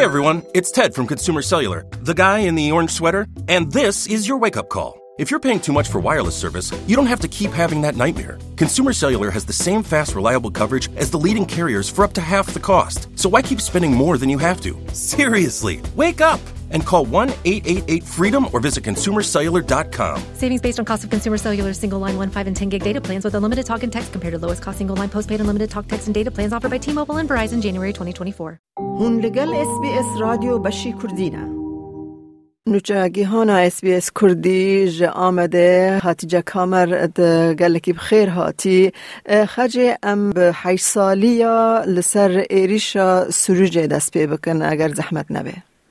Hey everyone, it's Ted from Consumer Cellular, the guy in the orange sweater, and this is your wake up call. If you're paying too much for wireless service, you don't have to keep having that nightmare. Consumer Cellular has the same fast, reliable coverage as the leading carriers for up to half the cost. So why keep spending more than you have to? Seriously, wake up and call 1 888 freedom or visit consumercellular.com. Savings based on cost of consumer cellular single line 1, 5, and 10 gig data plans with unlimited talk and text compared to lowest cost single line postpaid unlimited talk, text, and data plans offered by T Mobile and Verizon January 2024. هون لگل اس بی اس رادیو بشی کردینه نوچه گیهانا اس بی اس کردی ج آمده هاتی جا کامر گلکی بخیر هاتی خجه ام به حیش سالی یا لسر ایریشا سروجه دست پی بکن اگر زحمت نبه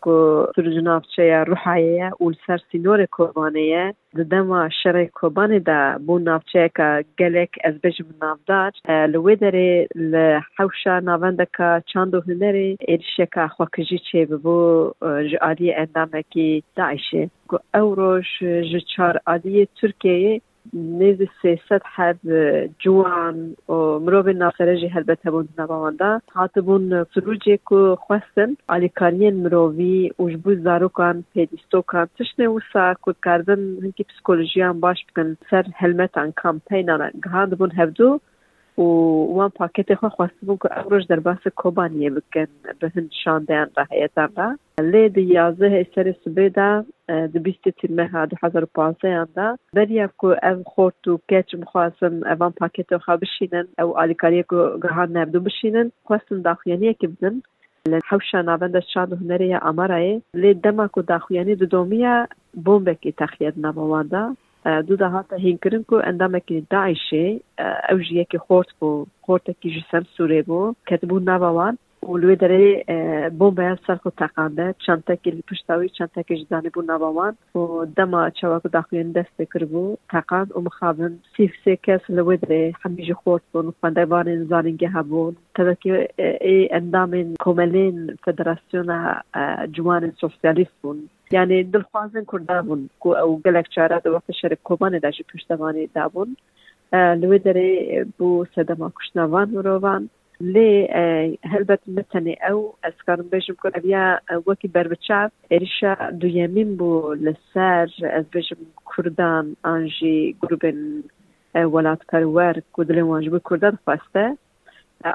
کو سرج نافچه روحایه و سر سینور کوبانه دما کوبانه دا بو نافچه که گلک از بجم نافدار لوی داره لحوشا ناوندکا چاندو هنره ایرشکا خواکجی چه ببو جعالی اندامه کی داعشه کو او روش جچار عادی ترکیه جوان و مروب ناخرجی هلبته بون نباونده. هاتبون سروجی که خواستن آلیکارین مرووی وجبو زاروکان پیدیستوکان تشنه وسا کود کردن هنکی پسیکولوژیان باش بکن سر هلمتان کامپینان گهاند بون هفدو و وان پاکت خو خواستم که اوروش در باس کوبانیه بکن به هند شاندیان را هیتان را. لی دی یازه سر سبه دا د بیست تیرمه ها دو هزار پانزه دا بریا که او خورد و کچ مخواستم اوان پاکت خوا بشینن او آلیکاری که گهان نبدو بشینن خواستم داخویانیه که بدن حوشا ناوند شاد هنری امارای لی دما کو داخویانی دو دومیا بومبکی تخیید نبوانده دو ده هاتا هینکرن کو اندامکی داعشه او جیکی خورد بو خورتکی جسم سوره بو کتبو نبوان و لوی داره بومبه سر خود تقانده چند تکی پشتاوی چند تکی جدانی بو نباوان و دما چواکو داخوین دست بکر بو تقاند و مخابن سیف سی کس لوی داره همیشه خورد بون و خونده بان زانینگه هبون ای اندام کوملین فدراسیون جوان سوسیالیست بون یعنی دلخوازن کرده بون کو او گلک چاره دو وقت شرک کوبانه داشی پشتوانی دابون لوی داره بو سدما کشنوان مروان لێ هەلبەت متەنێ ئەو ئەسکارم بێژم کۆ ئەبیا وەکی بربچاف عێریشا دویەمین بوو لەسەر ئەس بێژم کوردان ئاژی گروبن وڵات پەروەر کو دلێ واژبوو کوردان خواستە.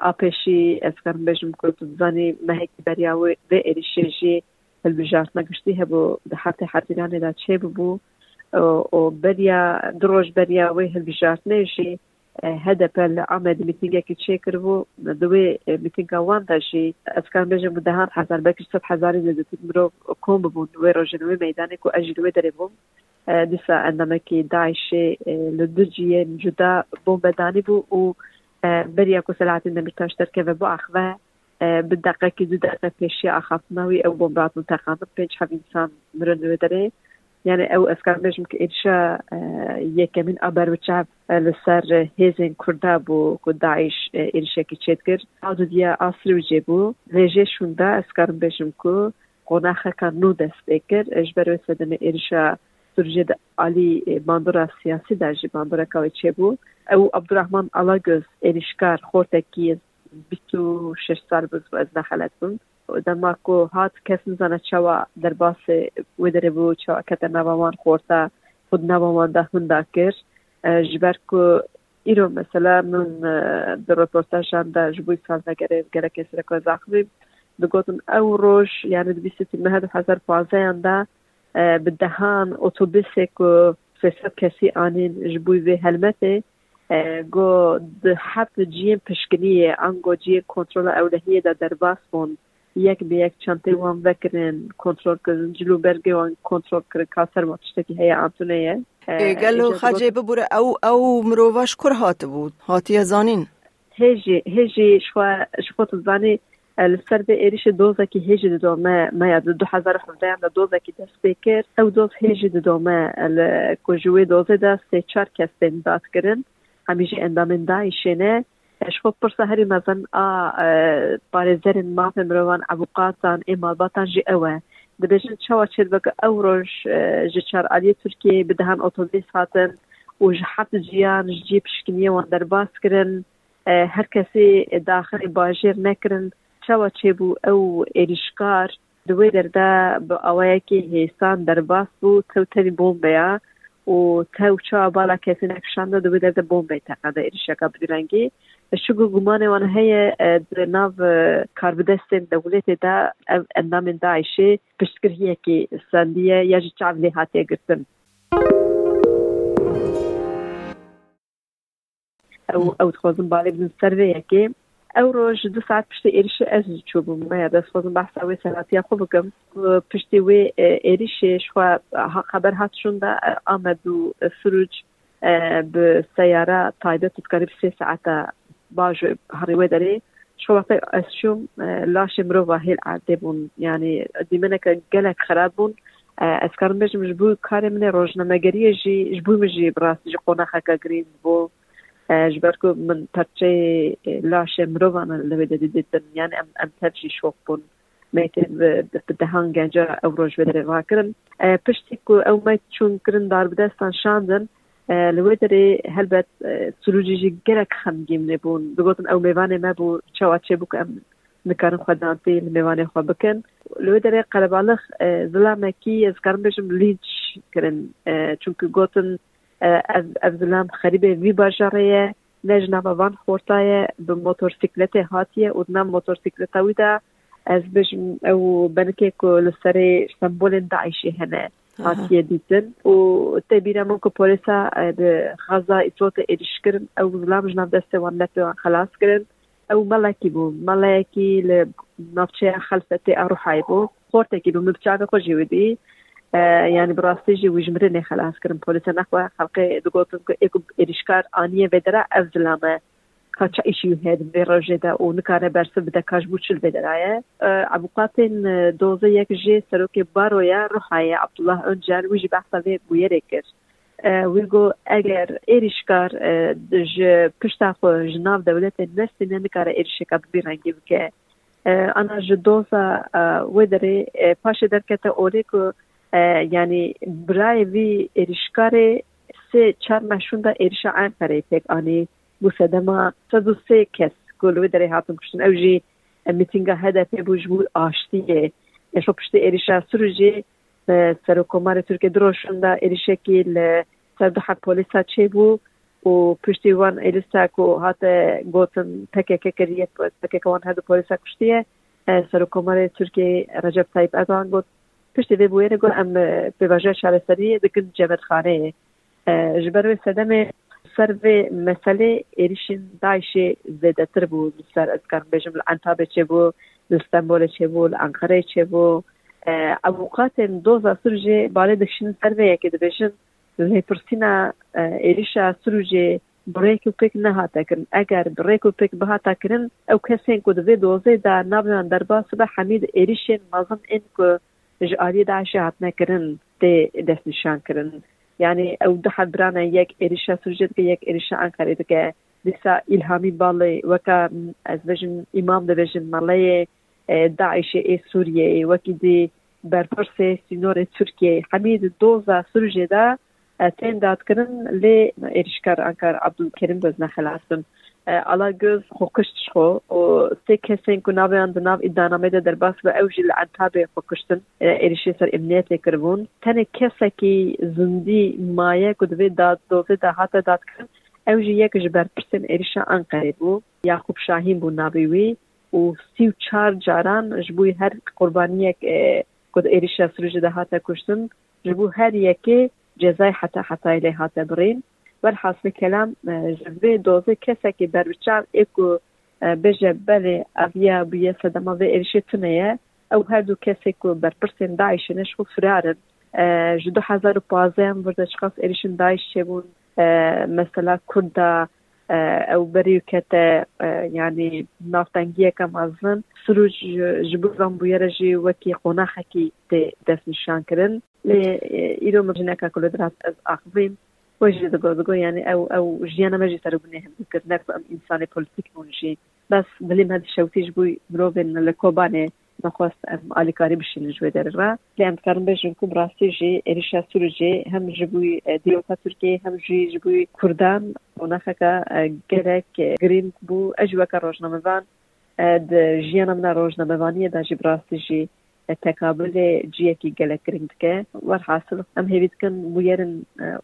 ئاپێشی ئەسکارم بێژم کورد زانی مەهێکی بەریاوە بێ عێریشێژی هەلبژارت نەگشتی هەبوو. دەحاتێ حەزیرانێدا چێ ببوو. بەریا درۆژ بەریاوەی هەلبژارت هەدەپە لە ئامەدی میتینگێکی چێکردبوو دوێ میتینگەوان داشی ئەسکان بێژە بودەهان حزار بەکرد سە هزاری لەدەتت مرۆڤ کۆم ببوون دوێ ڕۆژنەوەی مەدانێک و ئەژی دوێ دەرێبووم دیسا ئەندەمەکی داعشێ لە دوجیە جودا بۆم بەدانی بوو و بريا كسلات النبي تشتر كيف بو أخوة آه، بالدقة كي زود أخوة بيشي أخاف ناوي أو بومبات متقامة بينش حب إنسان مرن ودري مرۆ دەرێ يعني او اسكار بيجم كإرشا يكمن أبر وشاب لسر هيزن كردا بو كو داعش إرشا كي تشتكر عدو ديا أصل وجيبو ليجي شوندا اسكار بيجم كو قناخه كان نو دستكر اجبر وسدن إرشا سرجد علي باندورا سياسي داجي باندورا كاوي تشيبو او عبد الرحمن الاغوز إرشكار خورتكي 26 سال بز و از نخلت بود دما کو هات کس نزانه چوا در باس ودره بو چوا کت نوامان خورتا خود نوامان ده هندا کر جبر کو ایرو مثلا من در رپورتاژان ده جبوی سال نگره گره کسی رکو زخمی دگوتن او روش یعنی دبیستی مهد هزار پازه انده بدهان اتوبیسه که فساد کسی آنین جبوی به هلمته. گو ده حد جیم پشکنیه انگو جیم کنترل اولهیه ده در باس بون یەک بە یەک چەندەی وان بکردن کۆنتترۆلکردن جلو بەرگێ وان کۆنتترۆل کرد. کاسەر تشتێکی هەیە ئاتونەیە گەل و خەجێ ببوورە ئەو ئەو مرۆڤش کوور هاتە بوو هاتیە زانین. هێژی هێژی شخۆت زانانی لەسەر بێ عێریش دۆزێکی هێژی ددۆمە مەیە 2010 لە دۆزێکی دەست پێ کرد. ئەو دۆز هێژی ددۆمە لە کۆژوێ دۆزێدا سێ چار کەس پێن دادکردن هەمیژی ئەندامندای شوێنە شخۆ پرسە هەری مەزن ئا پارێزەرن مافە مرۆڤان ئەبوقاتان ئێ مالباتان ژی ئەوە. دبیجن چاوا چید بک او روش جچار علی ترکیه بدهن اتوبیس هاتن و جحت جیان جی پشکنیه وان درباس کرن هر کسی داخل باجر نکرن چاوا چه بو او ایریشکار دوی درده با اوایکی هیستان درباس بو تو تنی بومبیا و تو چا بالا کسی نکشنده دوی درده بومبی تقاده ایریشکا بدرنگی شگو گمان وان هي ناف كاربدستن دولت دا اندام داعشي پشتکر هي کی سندیه یا جی چاو لی هاتیه گرتن او او تخوزن بالي بزن سروي يكي او روج دو ساعت پشتی چوبم ما دست خودم بحث اوی سلاتی خوب بگم پشتی وی ایریش شوا خبر هاتشون دا آمد و سروج به سیاره تایبه تتقرب سه ساعت باج هري ودري شو وقت شو لاش مروفا هي العاده بون. يعني دي منك قالك خراب بون. اسكار مش مجبور كاري من روجنا مگري جي جبو مجي براس جي قونا خاكا جرين بو. جبركو من ترشي لاش مروفا انا اللي بدي ديتن يعني ام ام ترشي شوف بون. ميت بدهان گنجا او روج بدري واكرن پشتي كو او ما چون كرن دار بدستان شاندن. لەوێ دەرێ هەلبەت سروجیژی گەرەك خەمگیم نەبوون بگوتن ئەو میوانێ مەبوو چاوا چێ بوو ئەم نکارن خوددانتی لە میوانێ خوا بکەن لەوێ دەرێ قەلباڵخ زلامێکی ئەزکارم بێژم لیچ کردن چونکە گوتن ئەف زلام خەریبێ وی باژارەیە نەژنامەوان خۆرتایە بە مۆتۆرسیکلەتێ هاتیە و نام مۆتۆرسیکلەتەویدا ئەس بژم ئەو بنکێک لە سەرێ سمبولên داعشی هەنە هاتیه دیتن و تبیره من که پولیسا غزا ایتروت ایریش کرن. او ظلام جناب دسته وان نتو خلاص کرن. او ملکی بو. ملکی لنافچه خلفته اروحای بو. خورتکی بو. مبچاق خوشی ودی yani براستی جی وجمرنه خلاص کرن. پولیسا نخوا خلقه دگوتن که ایکو ایریشکار kaça işi had ve rojeda û nikare bersiv bide kaşbû çil bederaye. Ee, Avukatên e, doze yek jê serokê baroya Rihayê Abdullah Öncer wî ji behsa vê bûyerê kir. Ee, wî got eger êrişkar e, ji pişta xwe ji nav dewletên Nefsînê nikare êrişeka bi rengî bike. Ee, ana ji doza e, wê derê derkete orê yani birayê vî êrişkarê sê çar meşûn da êrişa Enkareyê pêk anî سەد و سێ کەس گۆلوێ دەرێ هاتم کوشتن ئەو ژی میتینگە هەدەپێ بوو بوو ئاشتیە. یشۆ پشتی ئێریشا سروژێ سەر و کۆماری تورکێ درۆشندا ئێریشێکی لە سەردەح پۆلیسا چێ بوو و پشتی وان ئێلیساک و هاتە گوتن تەکێکە کردیە تەکێکەوان هەردوو پۆلیسا کوشتیە سەر و کۆماری تورکی ڕجب تایب ئەگان گوت پشتی وێ بووێنە گوت ئەم پێواژە شارەسەری دکن جەبەتخانەیە ji ber wê sedemê سر به مسئله ایریشین داعش زیادتر بود. سر از کار بجم الانتابه چه بود استانبول چه بود انقره چه بود اوقات دوزا سرجه بالا دشین سر به یکی دبیشن زهی پرسینا ایریشا سرجه بریک و پیک نهاتا کرن. اگر بریک و پیک بهاتا کرن او کسین کو دوی دوزه دا نابنان در باس به حمید ایریشین مازم این که جعالی داعش هات نکرن دست نشان کرن یعنی ئەو دە حەبرانە یەک ئێریشە سوژێت کە یەک ئێریشە ئەنقەرێتەکە دیسا ئیلهامی باڵێ وەکە ئەس بژن ئیمام دەبێژن مەڵەیە داعیشێ ئێ سووریێ وەکی دی بەرپرسێ سینۆرێ تورکیە حەمید دۆزا سوژێدا تێندادکردن لێ ئێریشکار ئەنکار عبدولکردن بەزنە خلاستن على جوز خوكشت خو و كسين كو ناوي عند ناو إدانا ميدا در باس و اوجي لعنتابي خوكشتن إريشي سر إمنيت كربون تاني كسكي زندي مايه كو دوي داد دوزي دا هاتا داد كرن اوجي يك جبر پرسن إريشا أنقري بو يعقوب شاهين بو ناوي وي و سی و چار جاران جبوی هر قربانیک کد ایریشا سروج ده هاتا کشتن جبو هر یکی جزای حتا حتا لی هاتا برین velhasıl kelam ji vê dozê kesekî berbiçav ê ku bêje berê ev bûye sedema vê êrişê tune ye ew her du kesek ku berpirsên daişê ne firarin. E, ji du hezar û pazeyan birde şixas êrişên daişê çêbûn e, mesela kurda ew berî kete e, yani navtengiyeke mezin sirû ji bo zambûyere jî wekî qonaxekî tê dest nîşan kirin. Lê îro min ku li drast ez axivîm يعني او او جيانا ماجي سرو بنيهم ذكر ناكو ام انساني بوليتيك مونجي بس دليم هاد الشوتيج بوي مروفين لكوباني نخواست آلیکاری بشین جوی در را لیم کارم بجن کو براستی جی ایریشا سورجی هم جبوی دیوتا ترکی هم جی جبوی کردان و نخکا گرک گرین بو اجوکا روشنامه وان د ژیانە منە ڕۆژنەمەوانیە داژی براستیژی تەکابلێ جیەکی گەلە گرنگکە وەرحاصل ئەم هێویتکن بویێرن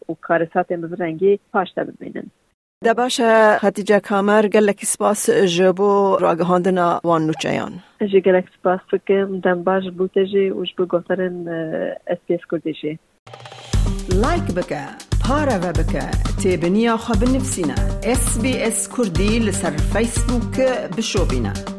و کارساتێ مزرەنگی پاشتا ببینن. دباش خدیجه کامر گلک سپاس جبو راگهاندنا وان نوچیان. جی گلک سپاس فکم دم باش بوته جی وش بو گوترن اس پی اس کردی جی. لایک بکه پارا و بکه تیبنیا خواب نفسینا اس بی اس کردی لسر فیسبوک بشو بینا